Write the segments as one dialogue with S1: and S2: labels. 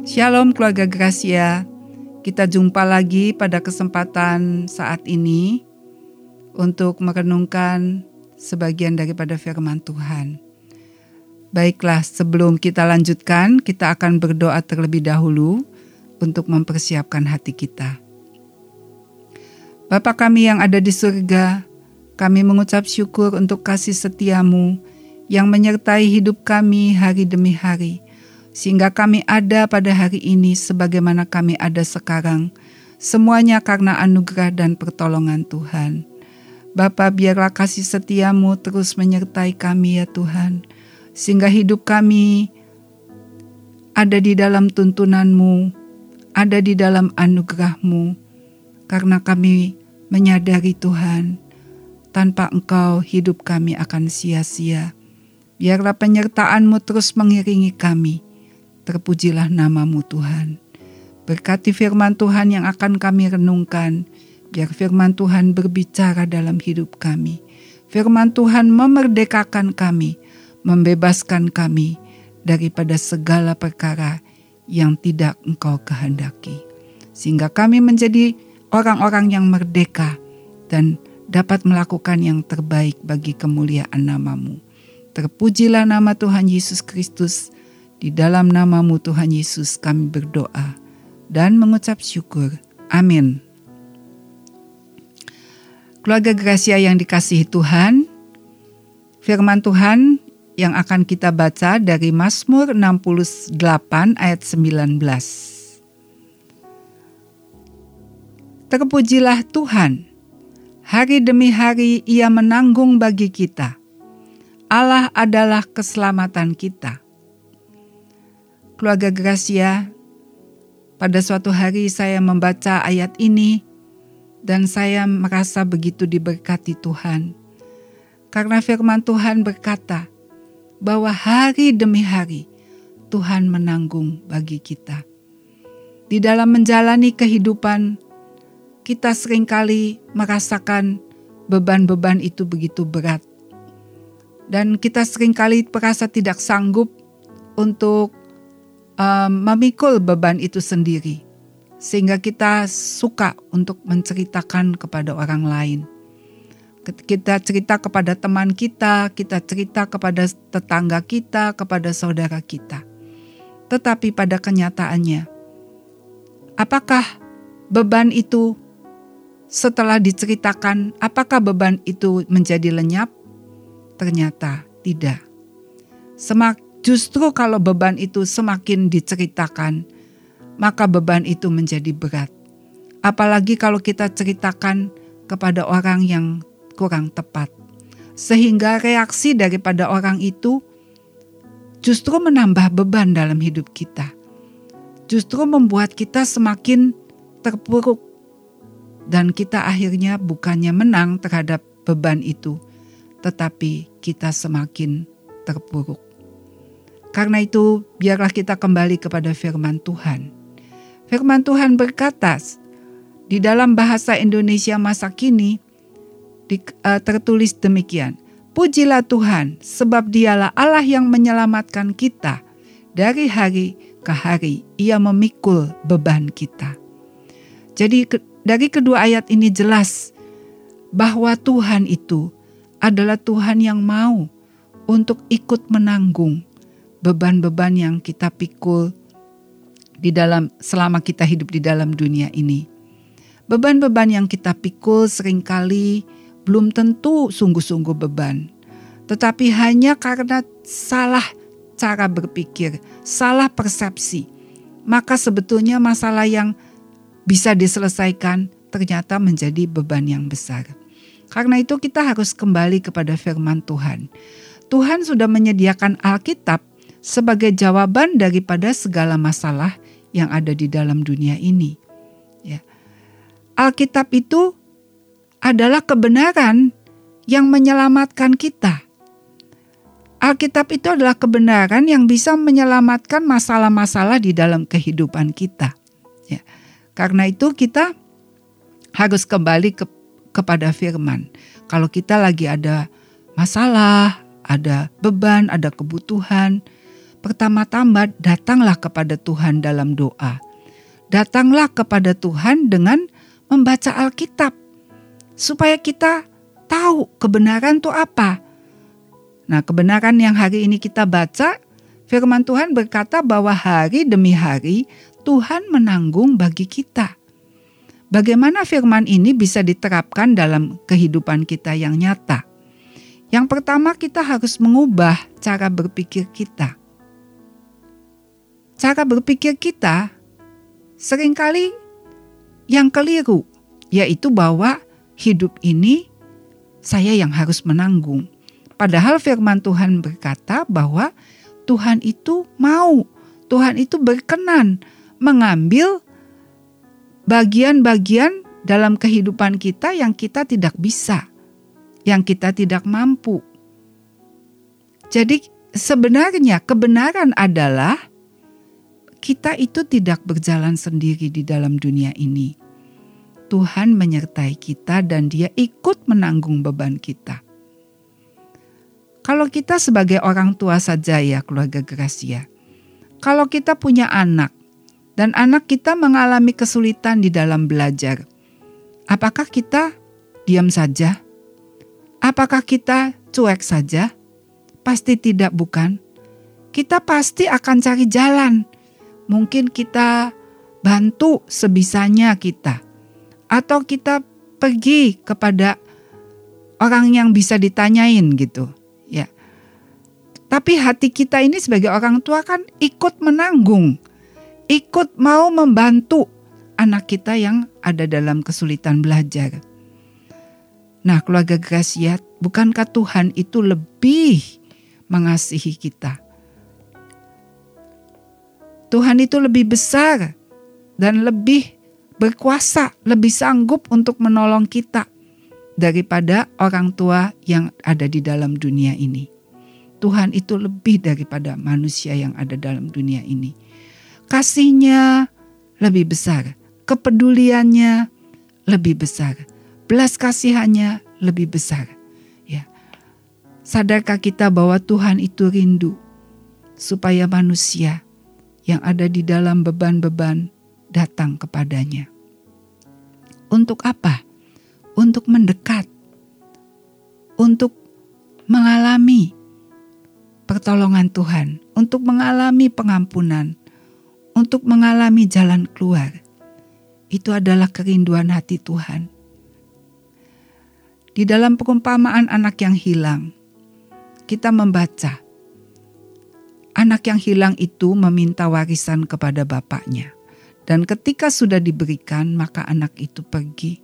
S1: Shalom keluarga Gracia. Kita jumpa lagi pada kesempatan saat ini untuk merenungkan sebagian daripada firman Tuhan. Baiklah, sebelum kita lanjutkan, kita akan berdoa terlebih dahulu untuk mempersiapkan hati kita. Bapa kami yang ada di surga, kami mengucap syukur untuk kasih setiamu yang menyertai hidup kami hari demi hari sehingga kami ada pada hari ini sebagaimana kami ada sekarang, semuanya karena anugerah dan pertolongan Tuhan. Bapa biarlah kasih setiamu terus menyertai kami ya Tuhan, sehingga hidup kami ada di dalam tuntunanmu, ada di dalam anugerahmu, karena kami menyadari Tuhan, tanpa engkau hidup kami akan sia-sia. Biarlah penyertaanmu terus mengiringi kami, Terpujilah namamu Tuhan. Berkati firman Tuhan yang akan kami renungkan, biar firman Tuhan berbicara dalam hidup kami. Firman Tuhan memerdekakan kami, membebaskan kami daripada segala perkara yang tidak engkau kehendaki. Sehingga kami menjadi orang-orang yang merdeka dan dapat melakukan yang terbaik bagi kemuliaan namamu. Terpujilah nama Tuhan Yesus Kristus di dalam namamu Tuhan Yesus kami berdoa dan mengucap syukur. Amin. Keluarga Gracia yang dikasihi Tuhan, firman Tuhan yang akan kita baca dari Mazmur 68 ayat 19. Terpujilah Tuhan, hari demi hari ia menanggung bagi kita. Allah adalah keselamatan kita keluarga Gracia, pada suatu hari saya membaca ayat ini dan saya merasa begitu diberkati Tuhan. Karena firman Tuhan berkata bahwa hari demi hari Tuhan menanggung bagi kita. Di dalam menjalani kehidupan, kita sering kali merasakan beban-beban itu begitu berat. Dan kita sering kali merasa tidak sanggup untuk um, memikul beban itu sendiri, sehingga kita suka untuk menceritakan kepada orang lain. Kita cerita kepada teman kita, kita cerita kepada tetangga kita, kepada saudara kita. Tetapi pada kenyataannya, apakah beban itu setelah diceritakan, apakah beban itu menjadi lenyap? Ternyata tidak. Semak, Justru kalau beban itu semakin diceritakan, maka beban itu menjadi berat. Apalagi kalau kita ceritakan kepada orang yang kurang tepat. Sehingga reaksi daripada orang itu justru menambah beban dalam hidup kita. Justru membuat kita semakin terpuruk dan kita akhirnya bukannya menang terhadap beban itu, tetapi kita semakin terpuruk. Karena itu, biarlah kita kembali kepada firman Tuhan. Firman Tuhan berkata di dalam bahasa Indonesia masa kini di, uh, tertulis demikian. Pujilah Tuhan sebab dialah Allah yang menyelamatkan kita dari hari ke hari ia memikul beban kita. Jadi ke, dari kedua ayat ini jelas bahwa Tuhan itu adalah Tuhan yang mau untuk ikut menanggung beban-beban yang kita pikul di dalam selama kita hidup di dalam dunia ini. Beban-beban yang kita pikul sering kali belum tentu sungguh-sungguh beban, tetapi hanya karena salah cara berpikir, salah persepsi, maka sebetulnya masalah yang bisa diselesaikan ternyata menjadi beban yang besar. Karena itu kita harus kembali kepada firman Tuhan. Tuhan sudah menyediakan Alkitab sebagai jawaban daripada segala masalah yang ada di dalam dunia ini. Ya. Alkitab itu adalah kebenaran yang menyelamatkan kita. Alkitab itu adalah kebenaran yang bisa menyelamatkan masalah-masalah di dalam kehidupan kita. Ya. Karena itu kita harus kembali ke, kepada firman. Kalau kita lagi ada masalah, ada beban, ada kebutuhan, pertama-tama datanglah kepada Tuhan dalam doa. Datanglah kepada Tuhan dengan membaca Alkitab supaya kita tahu kebenaran itu apa. Nah, kebenaran yang hari ini kita baca, firman Tuhan berkata bahwa hari demi hari Tuhan menanggung bagi kita. Bagaimana firman ini bisa diterapkan dalam kehidupan kita yang nyata? Yang pertama, kita harus mengubah cara berpikir kita. Cara berpikir kita sering kali yang keliru, yaitu bahwa hidup ini saya yang harus menanggung. Padahal firman Tuhan berkata bahwa Tuhan itu mau, Tuhan itu berkenan mengambil bagian-bagian dalam kehidupan kita yang kita tidak bisa yang kita tidak mampu. Jadi sebenarnya kebenaran adalah kita itu tidak berjalan sendiri di dalam dunia ini. Tuhan menyertai kita dan dia ikut menanggung beban kita. Kalau kita sebagai orang tua saja ya keluarga Gracia. Kalau kita punya anak dan anak kita mengalami kesulitan di dalam belajar. Apakah kita diam saja? Apakah kita cuek saja? Pasti tidak, bukan? Kita pasti akan cari jalan. Mungkin kita bantu sebisanya kita, atau kita pergi kepada orang yang bisa ditanyain gitu, ya. Tapi hati kita ini sebagai orang tua kan ikut menanggung, ikut mau membantu anak kita yang ada dalam kesulitan belajar. Nah, keluarga Gracia, bukankah Tuhan itu lebih mengasihi kita? Tuhan itu lebih besar dan lebih berkuasa, lebih sanggup untuk menolong kita daripada orang tua yang ada di dalam dunia ini. Tuhan itu lebih daripada manusia yang ada dalam dunia ini. Kasihnya lebih besar, kepeduliannya lebih besar belas kasihannya lebih besar. Ya. Sadarkah kita bahwa Tuhan itu rindu supaya manusia yang ada di dalam beban-beban datang kepadanya. Untuk apa? Untuk mendekat. Untuk mengalami pertolongan Tuhan, untuk mengalami pengampunan, untuk mengalami jalan keluar. Itu adalah kerinduan hati Tuhan di dalam perumpamaan anak yang hilang, kita membaca anak yang hilang itu meminta warisan kepada bapaknya, dan ketika sudah diberikan, maka anak itu pergi.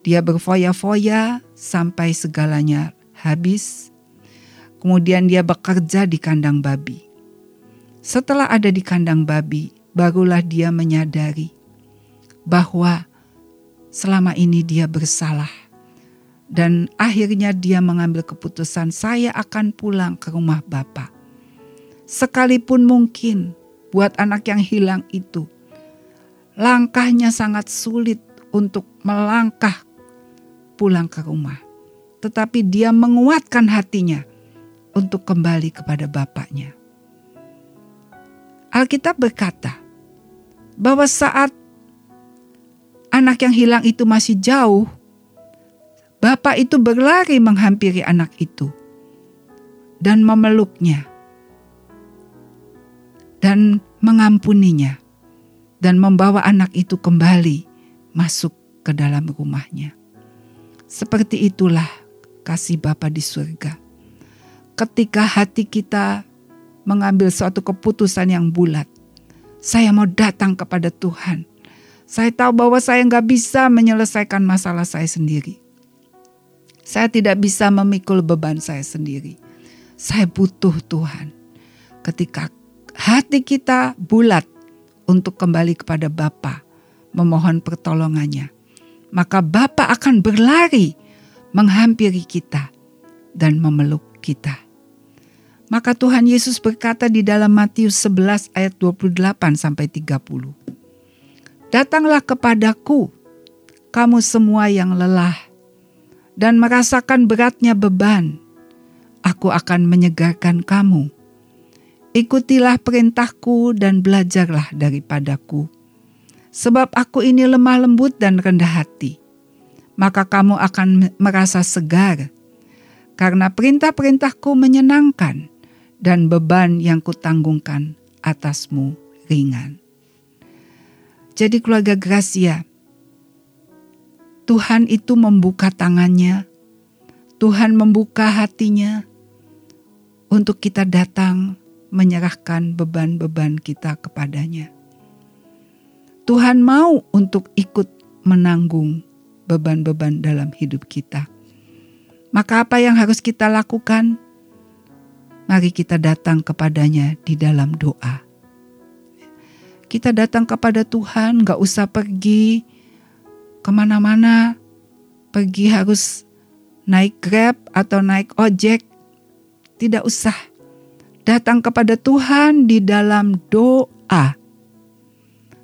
S1: Dia berfoya-foya sampai segalanya habis. Kemudian dia bekerja di kandang babi. Setelah ada di kandang babi, barulah dia menyadari bahwa selama ini dia bersalah dan akhirnya dia mengambil keputusan saya akan pulang ke rumah Bapak. Sekalipun mungkin buat anak yang hilang itu, langkahnya sangat sulit untuk melangkah pulang ke rumah. Tetapi dia menguatkan hatinya untuk kembali kepada bapaknya. Alkitab berkata bahwa saat anak yang hilang itu masih jauh, Bapak itu berlari menghampiri anak itu dan memeluknya dan mengampuninya dan membawa anak itu kembali masuk ke dalam rumahnya. Seperti itulah kasih Bapa di surga. Ketika hati kita mengambil suatu keputusan yang bulat, saya mau datang kepada Tuhan. Saya tahu bahwa saya nggak bisa menyelesaikan masalah saya sendiri. Saya tidak bisa memikul beban saya sendiri. Saya butuh Tuhan. Ketika hati kita bulat untuk kembali kepada Bapa, memohon pertolongannya, maka Bapa akan berlari menghampiri kita dan memeluk kita. Maka Tuhan Yesus berkata di dalam Matius 11 ayat 28 sampai 30. Datanglah kepadaku kamu semua yang lelah dan merasakan beratnya beban, aku akan menyegarkan kamu. Ikutilah perintahku dan belajarlah daripadaku. Sebab aku ini lemah lembut dan rendah hati. Maka kamu akan merasa segar. Karena perintah-perintahku menyenangkan dan beban yang kutanggungkan atasmu ringan. Jadi keluarga Gracia, Tuhan itu membuka tangannya, Tuhan membuka hatinya untuk kita datang menyerahkan beban-beban kita kepadanya. Tuhan mau untuk ikut menanggung beban-beban dalam hidup kita. Maka apa yang harus kita lakukan? Mari kita datang kepadanya di dalam doa. Kita datang kepada Tuhan, gak usah pergi ke mana-mana, pergi harus naik grab atau naik ojek, tidak usah datang kepada Tuhan di dalam doa.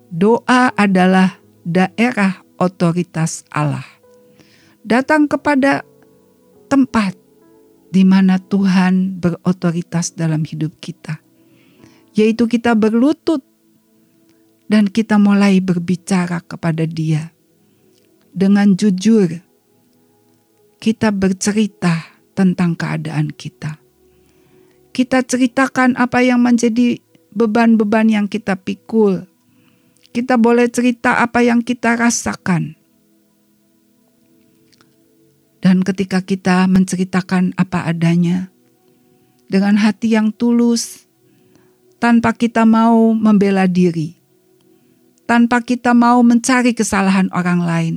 S1: Doa adalah daerah otoritas Allah. Datang kepada tempat di mana Tuhan berotoritas dalam hidup kita, yaitu kita berlutut dan kita mulai berbicara kepada Dia dengan jujur. Kita bercerita tentang keadaan kita kita ceritakan apa yang menjadi beban-beban yang kita pikul. Kita boleh cerita apa yang kita rasakan. Dan ketika kita menceritakan apa adanya, dengan hati yang tulus, tanpa kita mau membela diri, tanpa kita mau mencari kesalahan orang lain,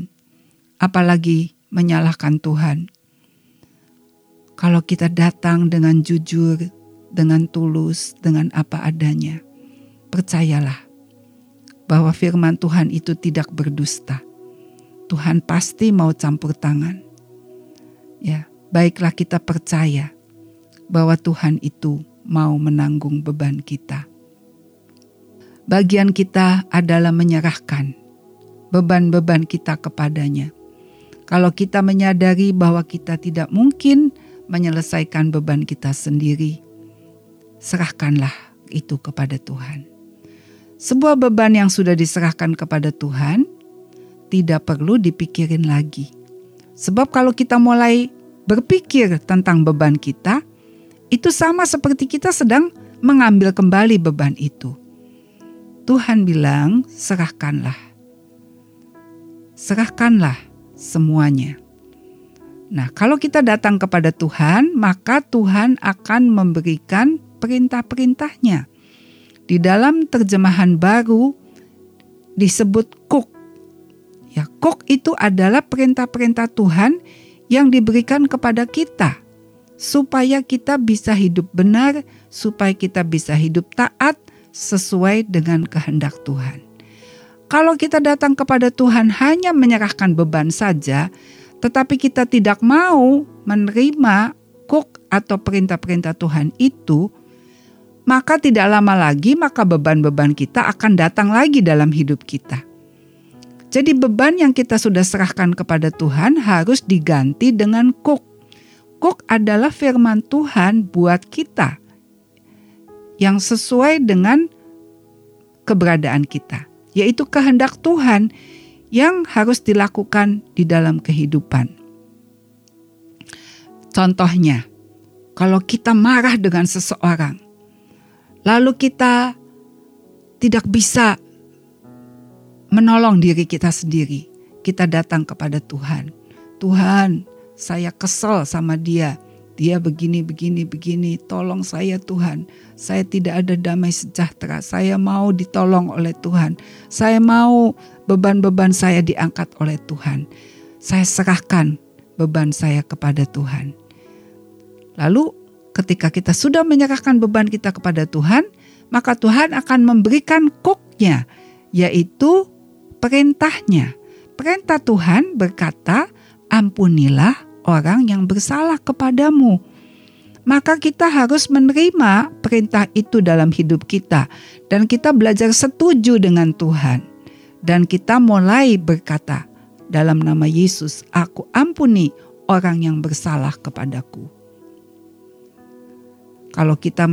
S1: apalagi menyalahkan Tuhan. Kalau kita datang dengan jujur, dengan tulus, dengan apa adanya. Percayalah bahwa firman Tuhan itu tidak berdusta. Tuhan pasti mau campur tangan. Ya, baiklah kita percaya bahwa Tuhan itu mau menanggung beban kita. Bagian kita adalah menyerahkan beban-beban kita kepadanya. Kalau kita menyadari bahwa kita tidak mungkin menyelesaikan beban kita sendiri, serahkanlah itu kepada Tuhan. Sebuah beban yang sudah diserahkan kepada Tuhan tidak perlu dipikirin lagi. Sebab kalau kita mulai berpikir tentang beban kita, itu sama seperti kita sedang mengambil kembali beban itu. Tuhan bilang, serahkanlah. Serahkanlah semuanya. Nah, kalau kita datang kepada Tuhan, maka Tuhan akan memberikan perintah-perintahnya. Di dalam terjemahan baru disebut kuk. Ya, kuk itu adalah perintah-perintah Tuhan yang diberikan kepada kita supaya kita bisa hidup benar, supaya kita bisa hidup taat sesuai dengan kehendak Tuhan. Kalau kita datang kepada Tuhan hanya menyerahkan beban saja, tetapi kita tidak mau menerima kuk atau perintah-perintah Tuhan itu, maka tidak lama lagi maka beban-beban kita akan datang lagi dalam hidup kita. Jadi beban yang kita sudah serahkan kepada Tuhan harus diganti dengan kuk. Kuk adalah firman Tuhan buat kita yang sesuai dengan keberadaan kita, yaitu kehendak Tuhan yang harus dilakukan di dalam kehidupan. Contohnya, kalau kita marah dengan seseorang, lalu kita tidak bisa menolong diri kita sendiri. Kita datang kepada Tuhan. Tuhan, saya kesel sama dia. Dia begini, begini, begini. Tolong saya Tuhan. Saya tidak ada damai sejahtera. Saya mau ditolong oleh Tuhan. Saya mau beban-beban saya diangkat oleh Tuhan. Saya serahkan beban saya kepada Tuhan. Lalu ketika kita sudah menyerahkan beban kita kepada Tuhan, maka Tuhan akan memberikan koknya, yaitu perintahnya. Perintah Tuhan berkata, ampunilah orang yang bersalah kepadamu. Maka kita harus menerima perintah itu dalam hidup kita dan kita belajar setuju dengan Tuhan. Dan kita mulai berkata, dalam nama Yesus, aku ampuni orang yang bersalah kepadaku. Kalau kita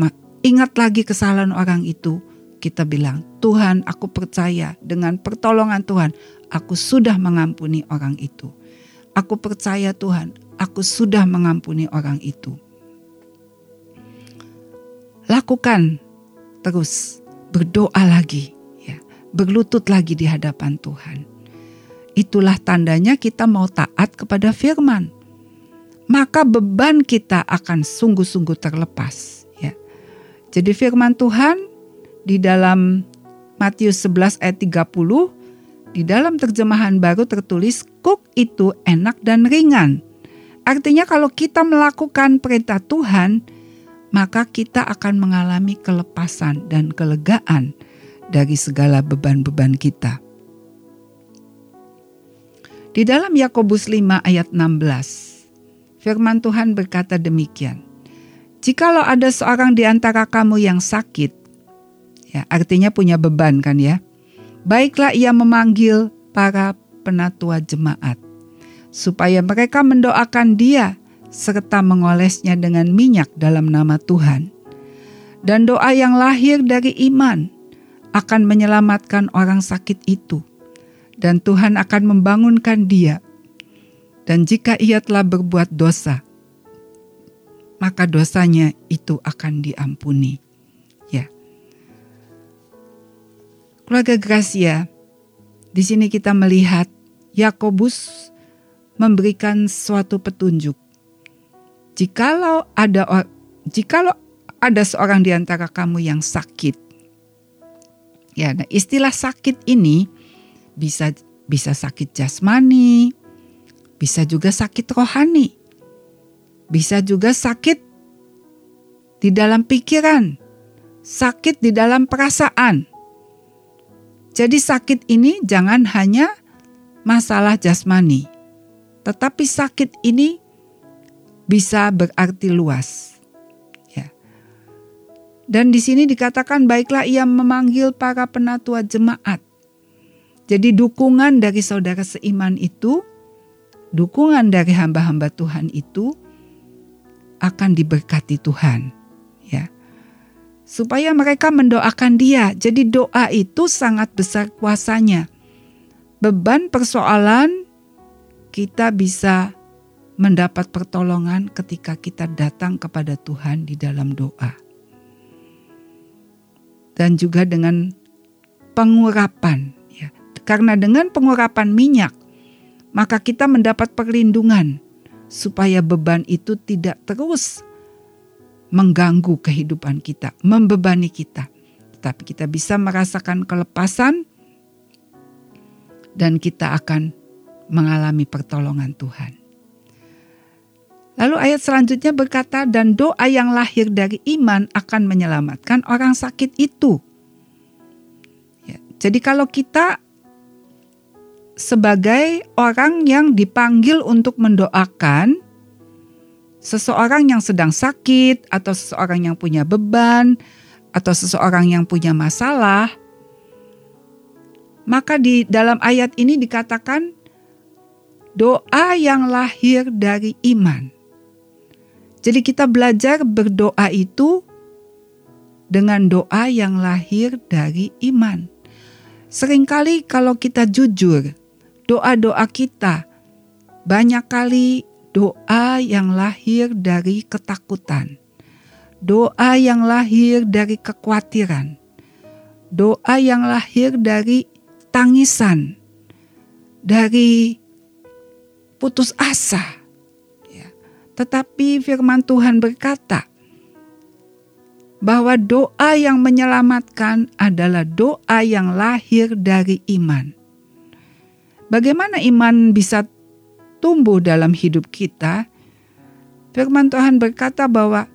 S1: ingat lagi kesalahan orang itu, kita bilang, Tuhan aku percaya dengan pertolongan Tuhan, aku sudah mengampuni orang itu. Aku percaya Tuhan, aku sudah mengampuni orang itu. Lakukan terus, berdoa lagi, ya, berlutut lagi di hadapan Tuhan. Itulah tandanya kita mau taat kepada firman. Maka beban kita akan sungguh-sungguh terlepas. Ya. Jadi firman Tuhan di dalam Matius 11 ayat 30 di dalam terjemahan baru tertulis cook itu enak dan ringan. Artinya kalau kita melakukan perintah Tuhan, maka kita akan mengalami kelepasan dan kelegaan dari segala beban-beban kita. Di dalam Yakobus 5 ayat 16, firman Tuhan berkata demikian. Jikalau ada seorang di antara kamu yang sakit, ya artinya punya beban kan ya, baiklah ia memanggil para penatua jemaat, supaya mereka mendoakan dia serta mengolesnya dengan minyak dalam nama Tuhan. Dan doa yang lahir dari iman akan menyelamatkan orang sakit itu dan Tuhan akan membangunkan dia. Dan jika ia telah berbuat dosa, maka dosanya itu akan diampuni. Ya. Keluarga Gracia, di sini kita melihat Yakobus memberikan suatu petunjuk. Jikalau ada jikalau ada seorang di antara kamu yang sakit. Ya, nah istilah sakit ini bisa bisa sakit jasmani, bisa juga sakit rohani. Bisa juga sakit di dalam pikiran, sakit di dalam perasaan. Jadi sakit ini jangan hanya masalah jasmani, tetapi sakit ini bisa berarti luas. Ya. Dan di sini dikatakan baiklah ia memanggil para penatua jemaat jadi dukungan dari saudara seiman itu, dukungan dari hamba-hamba Tuhan itu akan diberkati Tuhan, ya. Supaya mereka mendoakan dia. Jadi doa itu sangat besar kuasanya. Beban persoalan kita bisa mendapat pertolongan ketika kita datang kepada Tuhan di dalam doa. Dan juga dengan pengurapan karena dengan pengurapan minyak, maka kita mendapat perlindungan supaya beban itu tidak terus mengganggu kehidupan kita, membebani kita. Tetapi kita bisa merasakan kelepasan dan kita akan mengalami pertolongan Tuhan. Lalu ayat selanjutnya berkata, dan doa yang lahir dari iman akan menyelamatkan orang sakit itu. Ya, jadi kalau kita sebagai orang yang dipanggil untuk mendoakan seseorang yang sedang sakit atau seseorang yang punya beban atau seseorang yang punya masalah. Maka di dalam ayat ini dikatakan doa yang lahir dari iman. Jadi kita belajar berdoa itu dengan doa yang lahir dari iman. Seringkali kalau kita jujur, doa-doa kita banyak kali doa yang lahir dari ketakutan, doa yang lahir dari kekhawatiran, doa yang lahir dari tangisan, dari putus asa. Ya. Tetapi firman Tuhan berkata bahwa doa yang menyelamatkan adalah doa yang lahir dari iman. Bagaimana iman bisa tumbuh dalam hidup kita? Firman Tuhan berkata bahwa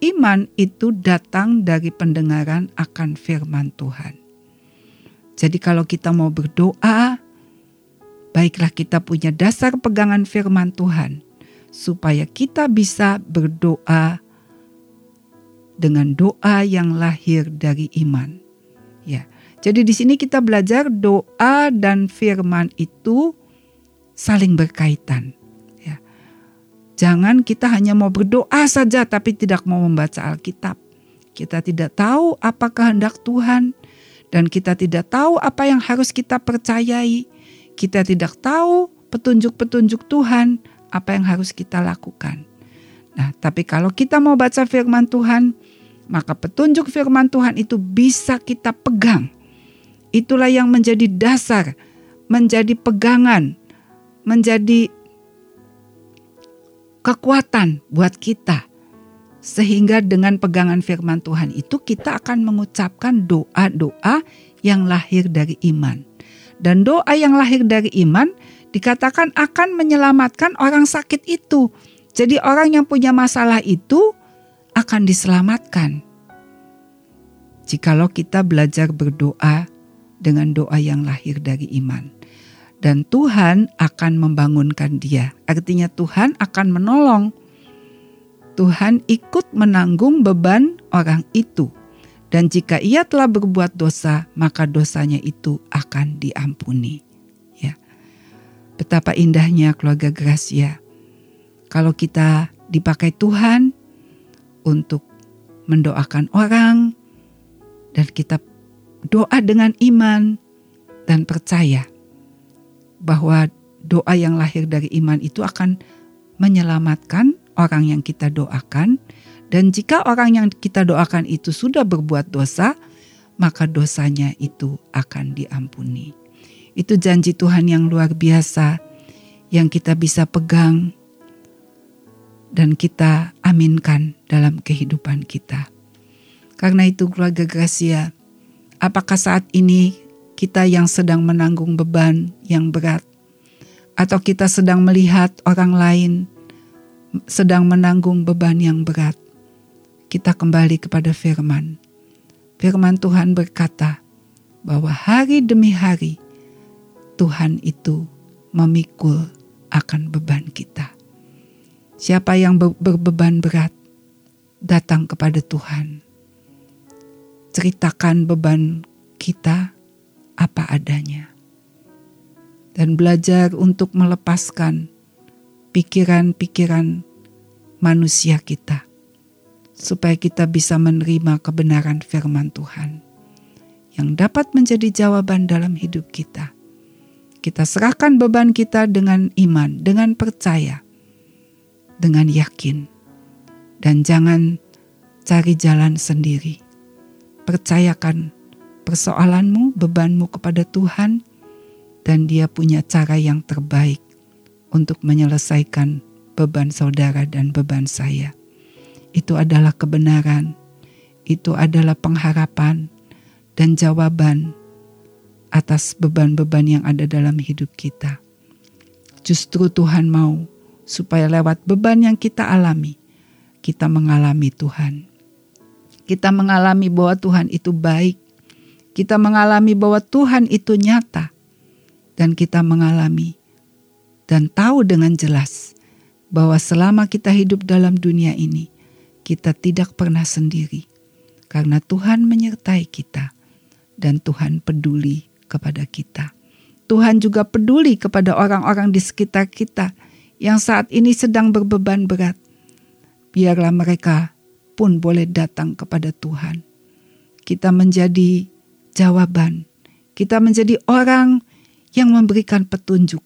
S1: iman itu datang dari pendengaran akan firman Tuhan. Jadi kalau kita mau berdoa, baiklah kita punya dasar pegangan firman Tuhan supaya kita bisa berdoa dengan doa yang lahir dari iman. Ya. Jadi di sini kita belajar doa dan firman itu saling berkaitan. Ya. Jangan kita hanya mau berdoa saja tapi tidak mau membaca Alkitab. kita tidak tahu apa kehendak Tuhan, dan kita tidak tahu apa yang harus kita percayai. Kita tidak tahu petunjuk-petunjuk Tuhan, apa yang harus kita lakukan. Nah, tapi kalau kita mau baca firman Tuhan, maka petunjuk firman Tuhan itu bisa kita pegang. Itulah yang menjadi dasar, menjadi pegangan, menjadi kekuatan buat kita sehingga dengan pegangan firman Tuhan itu kita akan mengucapkan doa-doa yang lahir dari iman. Dan doa yang lahir dari iman dikatakan akan menyelamatkan orang sakit itu. Jadi orang yang punya masalah itu akan diselamatkan. Jikalau kita belajar berdoa dengan doa yang lahir dari iman. Dan Tuhan akan membangunkan dia. Artinya Tuhan akan menolong Tuhan ikut menanggung beban orang itu. Dan jika ia telah berbuat dosa, maka dosanya itu akan diampuni. Ya. Betapa indahnya keluarga Gracia. Kalau kita dipakai Tuhan untuk mendoakan orang dan kita doa dengan iman dan percaya bahwa doa yang lahir dari iman itu akan menyelamatkan orang yang kita doakan, dan jika orang yang kita doakan itu sudah berbuat dosa, maka dosanya itu akan diampuni. Itu janji Tuhan yang luar biasa yang kita bisa pegang dan kita aminkan dalam kehidupan kita. Karena itu keluarga Gracia, apakah saat ini kita yang sedang menanggung beban yang berat atau kita sedang melihat orang lain sedang menanggung beban yang berat, kita kembali kepada firman. Firman Tuhan berkata bahwa hari demi hari Tuhan itu memikul akan beban kita. Siapa yang berbeban berat datang kepada Tuhan. Ceritakan beban kita apa adanya. Dan belajar untuk melepaskan pikiran-pikiran manusia kita, supaya kita bisa menerima kebenaran firman Tuhan yang dapat menjadi jawaban dalam hidup kita. Kita serahkan beban kita dengan iman, dengan percaya, dengan yakin, dan jangan cari jalan sendiri. Percayakan persoalanmu, bebanmu kepada Tuhan, dan Dia punya cara yang terbaik untuk menyelesaikan beban saudara dan beban saya. Itu adalah kebenaran, itu adalah pengharapan dan jawaban atas beban-beban yang ada dalam hidup kita. Justru Tuhan mau supaya lewat beban yang kita alami, kita mengalami Tuhan. Kita mengalami bahwa Tuhan itu baik. Kita mengalami bahwa Tuhan itu nyata. Dan kita mengalami dan tahu dengan jelas bahwa selama kita hidup dalam dunia ini, kita tidak pernah sendiri, karena Tuhan menyertai kita dan Tuhan peduli kepada kita. Tuhan juga peduli kepada orang-orang di sekitar kita yang saat ini sedang berbeban berat. Biarlah mereka pun boleh datang kepada Tuhan. Kita menjadi jawaban, kita menjadi orang yang memberikan petunjuk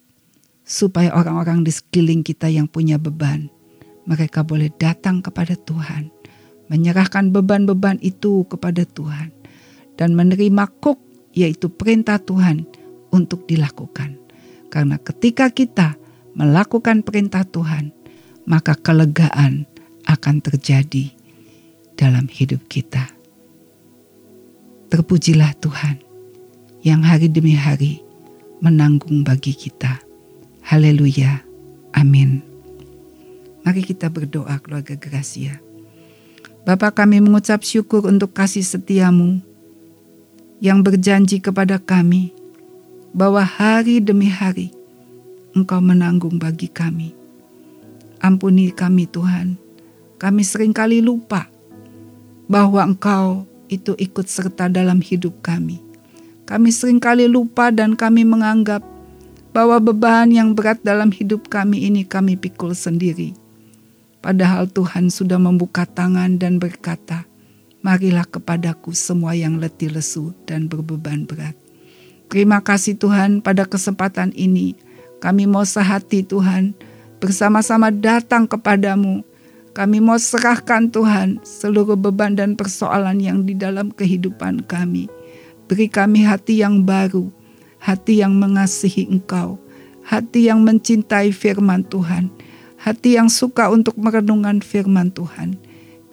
S1: supaya orang-orang di sekeliling kita yang punya beban, mereka boleh datang kepada Tuhan, menyerahkan beban-beban itu kepada Tuhan, dan menerima kuk, yaitu perintah Tuhan untuk dilakukan. Karena ketika kita melakukan perintah Tuhan, maka kelegaan akan terjadi dalam hidup kita. Terpujilah Tuhan yang hari demi hari menanggung bagi kita Haleluya. Amin. Mari kita berdoa keluarga Gracia. Bapa kami mengucap syukur untuk kasih setiamu yang berjanji kepada kami bahwa hari demi hari Engkau menanggung bagi kami. Ampuni kami Tuhan, kami sering kali lupa bahwa Engkau itu ikut serta dalam hidup kami. Kami sering kali lupa dan kami menganggap bahwa beban yang berat dalam hidup kami ini kami pikul sendiri. Padahal Tuhan sudah membuka tangan dan berkata marilah kepadaku semua yang letih lesu dan berbeban berat. Terima kasih Tuhan pada kesempatan ini. Kami mau sehati Tuhan, bersama-sama datang kepadamu. Kami mau serahkan Tuhan seluruh beban dan persoalan yang di dalam kehidupan kami. Beri kami hati yang baru, hati yang mengasihi Engkau, hati yang mencintai firman Tuhan, hati yang suka untuk merenungkan firman Tuhan.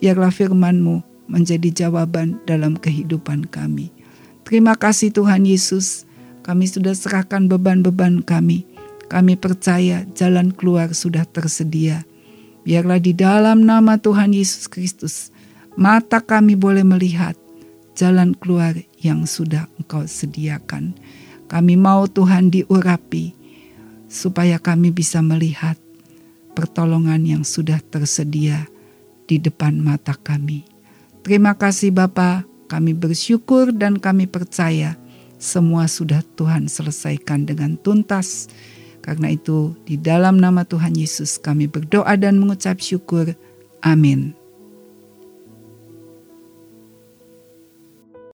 S1: Biarlah firman-Mu menjadi jawaban dalam kehidupan kami. Terima kasih Tuhan Yesus, kami sudah serahkan beban-beban kami. Kami percaya jalan keluar sudah tersedia. Biarlah di dalam nama Tuhan Yesus Kristus, mata kami boleh melihat jalan keluar yang sudah Engkau sediakan. Kami mau Tuhan diurapi, supaya kami bisa melihat pertolongan yang sudah tersedia di depan mata kami. Terima kasih Bapa, kami bersyukur dan kami percaya semua sudah Tuhan selesaikan dengan tuntas. Karena itu di dalam nama Tuhan Yesus kami berdoa dan mengucap syukur. Amin.